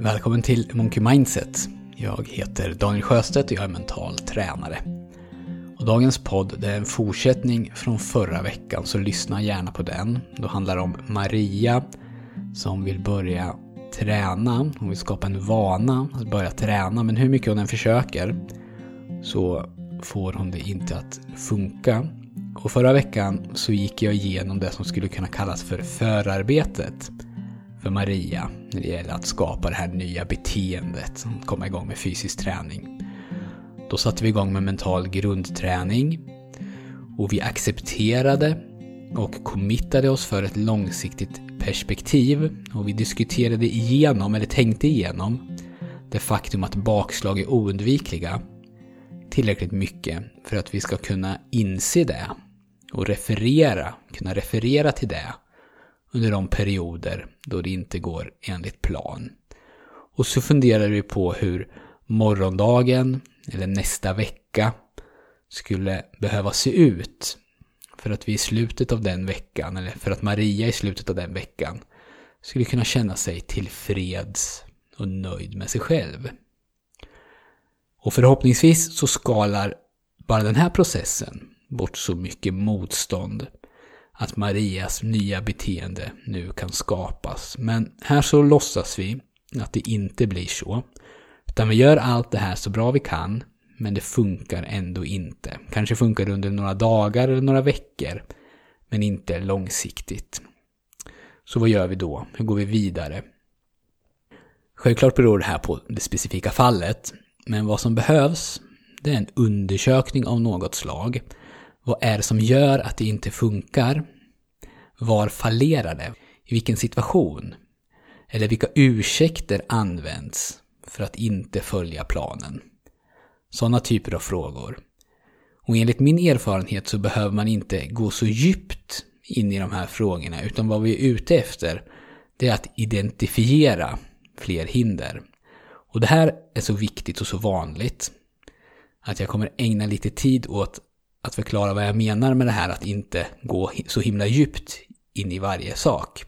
Välkommen till Monkey Mindset. Jag heter Daniel Sjöstedt och jag är mental tränare. Och dagens podd är en fortsättning från förra veckan, så lyssna gärna på den. Då handlar det om Maria som vill börja träna. Hon vill skapa en vana att börja träna, men hur mycket hon än försöker så får hon det inte att funka. Och förra veckan så gick jag igenom det som skulle kunna kallas för förarbetet för Maria när det gäller att skapa det här nya beteendet, komma igång med fysisk träning. Då satte vi igång med mental grundträning och vi accepterade och committade oss för ett långsiktigt perspektiv och vi diskuterade igenom, eller tänkte igenom, det faktum att bakslag är oundvikliga tillräckligt mycket för att vi ska kunna inse det och referera, kunna referera till det under de perioder då det inte går enligt plan. Och så funderar vi på hur morgondagen eller nästa vecka skulle behöva se ut för att vi i slutet av den veckan, eller för att Maria i slutet av den veckan skulle kunna känna sig tillfreds och nöjd med sig själv. Och förhoppningsvis så skalar bara den här processen bort så mycket motstånd att Marias nya beteende nu kan skapas. Men här så låtsas vi att det inte blir så. Utan vi gör allt det här så bra vi kan, men det funkar ändå inte. Kanske funkar det under några dagar eller några veckor, men inte långsiktigt. Så vad gör vi då? Hur går vi vidare? Självklart beror det här på det specifika fallet, men vad som behövs, det är en undersökning av något slag vad är det som gör att det inte funkar? Var fallerar det? I vilken situation? Eller vilka ursäkter används för att inte följa planen? Sådana typer av frågor. Och enligt min erfarenhet så behöver man inte gå så djupt in i de här frågorna, utan vad vi är ute efter, det är att identifiera fler hinder. Och det här är så viktigt och så vanligt att jag kommer ägna lite tid åt att förklara vad jag menar med det här att inte gå så himla djupt in i varje sak.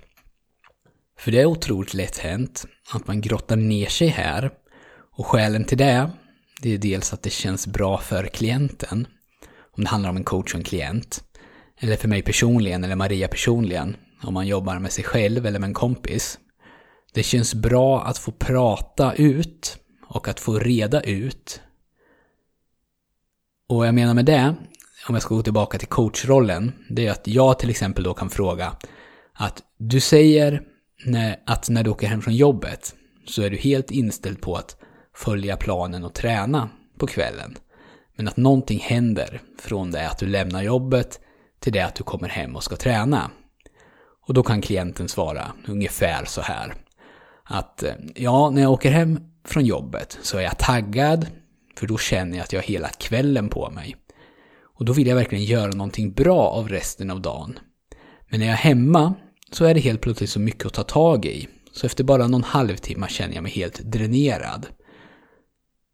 För det är otroligt lätt hänt att man grottar ner sig här. Och skälen till det, det är dels att det känns bra för klienten. Om det handlar om en coach och en klient. Eller för mig personligen, eller Maria personligen. Om man jobbar med sig själv eller med en kompis. Det känns bra att få prata ut och att få reda ut. Och jag menar med det, om jag ska gå tillbaka till coachrollen, det är att jag till exempel då kan fråga att du säger att när du åker hem från jobbet så är du helt inställd på att följa planen och träna på kvällen. Men att någonting händer från det att du lämnar jobbet till det att du kommer hem och ska träna. Och då kan klienten svara ungefär så här. Att eh, ja, när jag åker hem från jobbet så är jag taggad, för då känner jag att jag har hela kvällen på mig. Och då vill jag verkligen göra någonting bra av resten av dagen. Men när jag är hemma så är det helt plötsligt så mycket att ta tag i. Så efter bara någon halvtimme känner jag mig helt dränerad.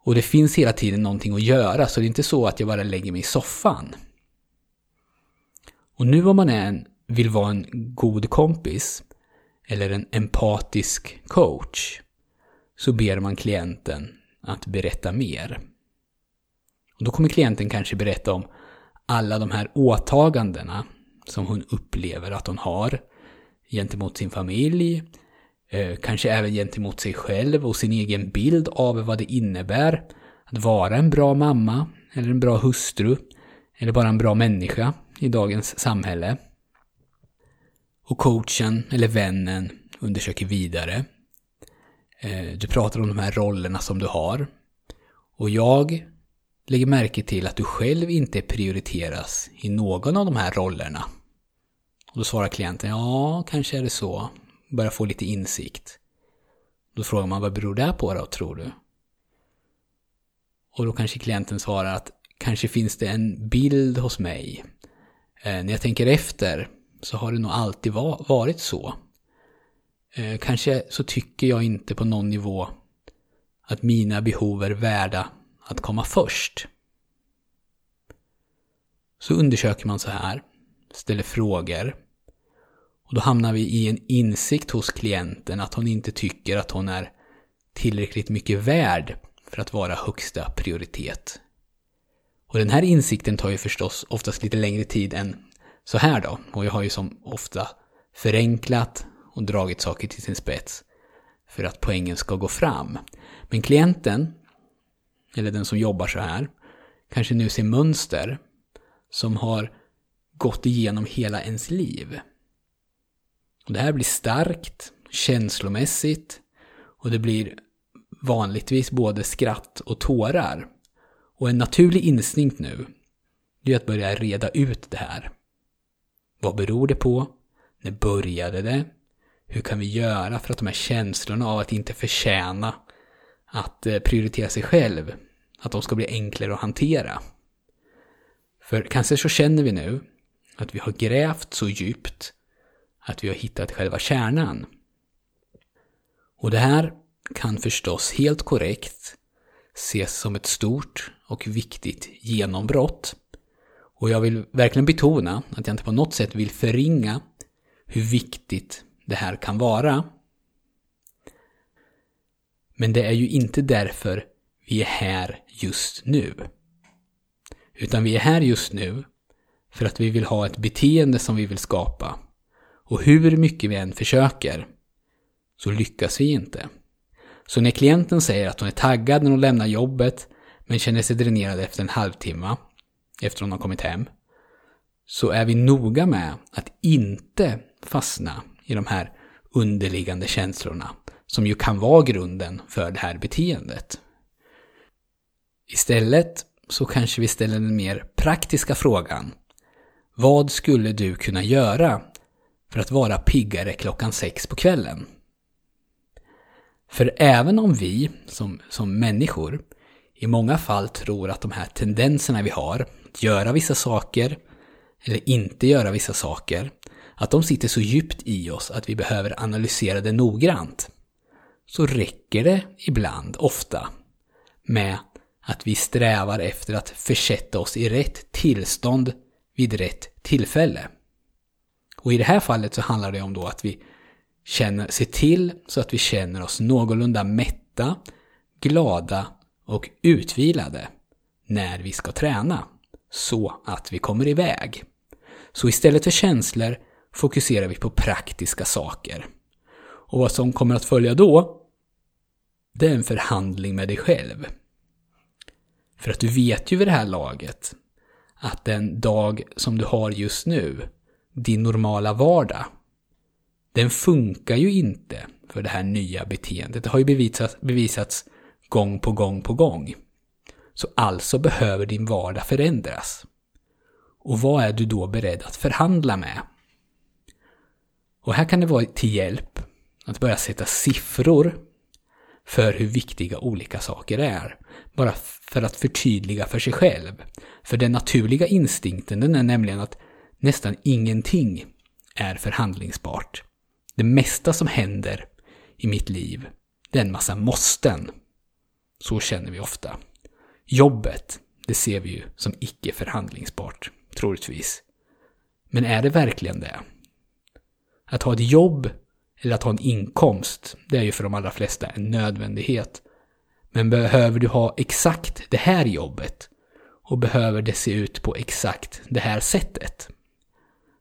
Och det finns hela tiden någonting att göra, så det är inte så att jag bara lägger mig i soffan. Och nu om man är en, vill vara en god kompis, eller en empatisk coach, så ber man klienten att berätta mer. Och då kommer klienten kanske berätta om alla de här åtagandena som hon upplever att hon har gentemot sin familj, eh, kanske även gentemot sig själv och sin egen bild av vad det innebär att vara en bra mamma, eller en bra hustru, eller bara en bra människa i dagens samhälle. Och coachen, eller vännen, undersöker vidare. Eh, du pratar om de här rollerna som du har. Och jag lägger märke till att du själv inte prioriteras i någon av de här rollerna. Och då svarar klienten, ja, kanske är det så. Börjar få lite insikt. Då frågar man, vad beror det på då, tror du? Och då kanske klienten svarar att kanske finns det en bild hos mig. Eh, när jag tänker efter så har det nog alltid va varit så. Eh, kanske så tycker jag inte på någon nivå att mina behov är värda att komma först. Så undersöker man så här, ställer frågor. Och då hamnar vi i en insikt hos klienten att hon inte tycker att hon är tillräckligt mycket värd för att vara högsta prioritet. Och den här insikten tar ju förstås oftast lite längre tid än så här då. Och jag har ju som ofta förenklat och dragit saker till sin spets för att poängen ska gå fram. Men klienten, eller den som jobbar så här, kanske nu ser mönster som har gått igenom hela ens liv. Och det här blir starkt, känslomässigt och det blir vanligtvis både skratt och tårar. Och en naturlig instinkt nu, det är att börja reda ut det här. Vad beror det på? När började det? Hur kan vi göra för att de här känslorna av att inte förtjäna att eh, prioritera sig själv, att de ska bli enklare att hantera? För kanske så känner vi nu att vi har grävt så djupt att vi har hittat själva kärnan. Och det här kan förstås helt korrekt ses som ett stort och viktigt genombrott. Och jag vill verkligen betona att jag inte på något sätt vill förringa hur viktigt det här kan vara. Men det är ju inte därför vi är här just nu. Utan vi är här just nu för att vi vill ha ett beteende som vi vill skapa. Och hur mycket vi än försöker så lyckas vi inte. Så när klienten säger att hon är taggad när hon lämnar jobbet men känner sig dränerad efter en halvtimme efter hon har kommit hem så är vi noga med att inte fastna i de här underliggande känslorna som ju kan vara grunden för det här beteendet. Istället så kanske vi ställer den mer praktiska frågan. Vad skulle du kunna göra för att vara piggare klockan sex på kvällen? För även om vi som, som människor i många fall tror att de här tendenserna vi har, att göra vissa saker eller inte göra vissa saker, att de sitter så djupt i oss att vi behöver analysera det noggrant, så räcker det ibland, ofta, med att vi strävar efter att försätta oss i rätt tillstånd vid rätt tillfälle. Och i det här fallet så handlar det om då att vi känner, ser till så att vi känner oss någorlunda mätta, glada och utvilade när vi ska träna. Så att vi kommer iväg. Så istället för känslor fokuserar vi på praktiska saker. Och vad som kommer att följa då, det är en förhandling med dig själv. För att du vet ju vid det här laget att den dag som du har just nu, din normala vardag, den funkar ju inte för det här nya beteendet. Det har ju bevisats, bevisats gång på gång på gång. Så alltså behöver din vardag förändras. Och vad är du då beredd att förhandla med? Och här kan det vara till hjälp att börja sätta siffror för hur viktiga olika saker är. Bara för att förtydliga för sig själv. För den naturliga instinkten den är nämligen att nästan ingenting är förhandlingsbart. Det mesta som händer i mitt liv, det är en massa måsten. Så känner vi ofta. Jobbet, det ser vi ju som icke förhandlingsbart, troligtvis. Men är det verkligen det? Att ha ett jobb eller att ha en inkomst, det är ju för de allra flesta en nödvändighet. Men behöver du ha exakt det här jobbet? Och behöver det se ut på exakt det här sättet?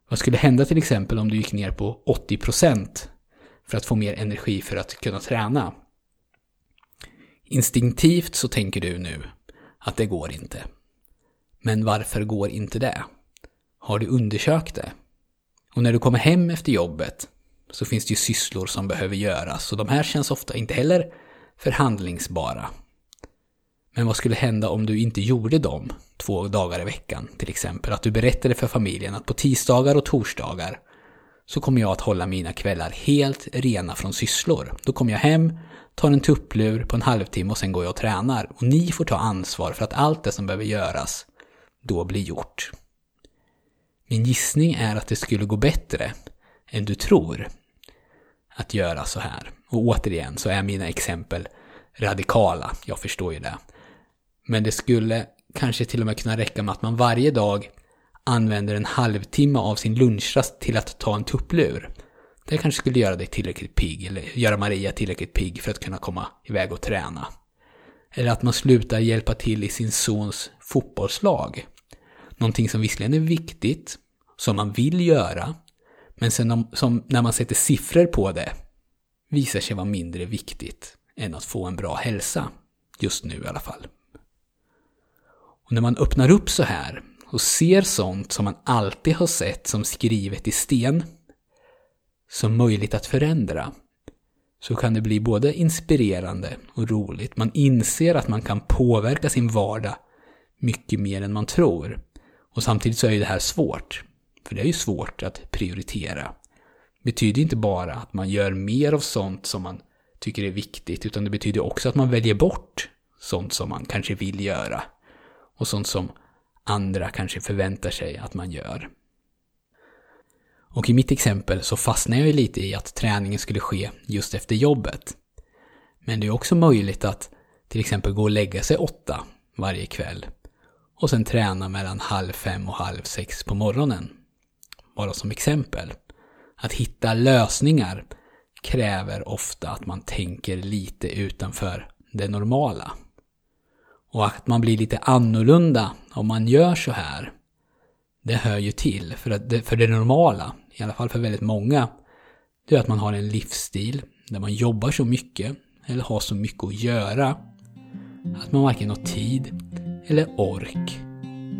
Vad skulle hända till exempel om du gick ner på 80% för att få mer energi för att kunna träna? Instinktivt så tänker du nu att det går inte. Men varför går inte det? Har du undersökt det? Och när du kommer hem efter jobbet så finns det ju sysslor som behöver göras och de här känns ofta inte heller förhandlingsbara. Men vad skulle hända om du inte gjorde dem två dagar i veckan till exempel? Att du berättade för familjen att på tisdagar och torsdagar så kommer jag att hålla mina kvällar helt rena från sysslor. Då kommer jag hem, tar en tupplur på en halvtimme och sen går jag och tränar. Och ni får ta ansvar för att allt det som behöver göras då blir gjort. Min gissning är att det skulle gå bättre än du tror att göra så här. Och återigen så är mina exempel radikala, jag förstår ju det. Men det skulle kanske till och med kunna räcka med att man varje dag använder en halvtimme av sin lunchrast till att ta en tupplur. Det kanske skulle göra dig tillräckligt pigg, eller göra Maria tillräckligt pigg för att kunna komma iväg och träna. Eller att man slutar hjälpa till i sin sons fotbollslag. Någonting som visserligen är viktigt, som man vill göra, men sen om, som, när man sätter siffror på det visar sig vara mindre viktigt än att få en bra hälsa. Just nu i alla fall. Och när man öppnar upp så här och ser sånt som man alltid har sett som skrivet i sten som möjligt att förändra så kan det bli både inspirerande och roligt. Man inser att man kan påverka sin vardag mycket mer än man tror. Och samtidigt så är ju det här svårt. För det är ju svårt att prioritera. Betyder inte bara att man gör mer av sånt som man tycker är viktigt, utan det betyder också att man väljer bort sånt som man kanske vill göra. Och sånt som andra kanske förväntar sig att man gör. Och i mitt exempel så fastnade jag ju lite i att träningen skulle ske just efter jobbet. Men det är också möjligt att till exempel gå och lägga sig åtta varje kväll och sen träna mellan halv fem och halv sex på morgonen. Bara som exempel. Att hitta lösningar kräver ofta att man tänker lite utanför det normala. Och att man blir lite annorlunda om man gör så här, det hör ju till. För, att det, för det normala, i alla fall för väldigt många, det är att man har en livsstil där man jobbar så mycket, eller har så mycket att göra, att man varken har tid eller ork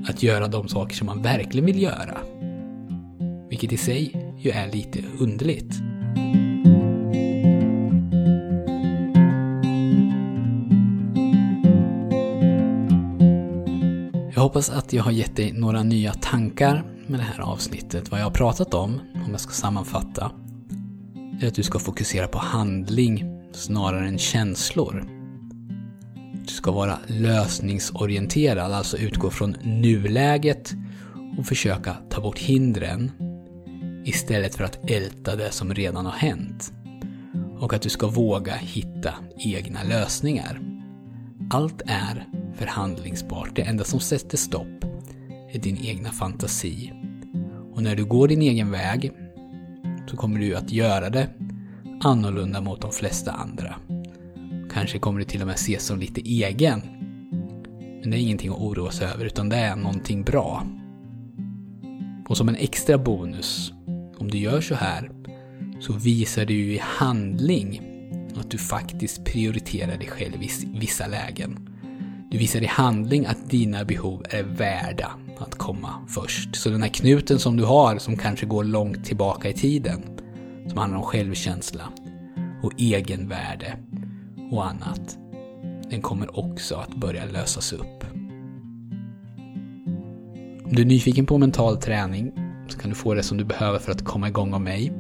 att göra de saker som man verkligen vill göra. Vilket i sig ju är lite underligt. Jag hoppas att jag har gett dig några nya tankar med det här avsnittet. Vad jag har pratat om, om jag ska sammanfatta, är att du ska fokusera på handling snarare än känslor. Du ska vara lösningsorienterad, alltså utgå från nuläget och försöka ta bort hindren istället för att älta det som redan har hänt. Och att du ska våga hitta egna lösningar. Allt är förhandlingsbart. Det enda som sätter stopp är din egna fantasi. Och när du går din egen väg så kommer du att göra det annorlunda mot de flesta andra. Kanske kommer du till och med ses som lite egen. Men det är ingenting att oroa sig över, utan det är någonting bra. Och som en extra bonus, om du gör så här, så visar du ju i handling att du faktiskt prioriterar dig själv i vissa lägen. Du visar i handling att dina behov är värda att komma först. Så den här knuten som du har, som kanske går långt tillbaka i tiden, som handlar om självkänsla och egenvärde och annat, den kommer också att börja lösas upp. Om du är nyfiken på mental träning så kan du få det som du behöver för att komma igång av mig.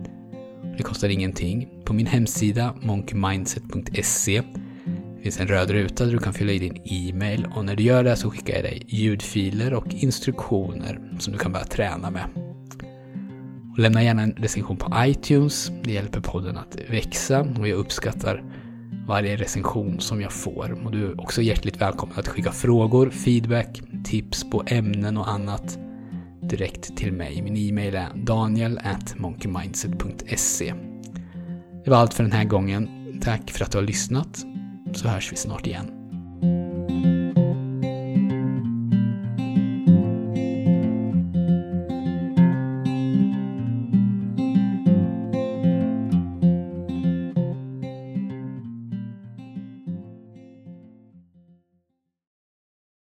Det kostar ingenting. På min hemsida monkeymindset.se finns en röd ruta där du kan fylla i din e-mail och när du gör det så skickar jag dig ljudfiler och instruktioner som du kan börja träna med. Och lämna gärna en recension på iTunes. Det hjälper podden att växa och jag uppskattar varje recension som jag får. Och du är också hjärtligt välkommen att skicka frågor, feedback, tips på ämnen och annat direkt till mig. Min e-mail är daniel.monkeymindset.se Det var allt för den här gången. Tack för att du har lyssnat så hörs vi snart igen.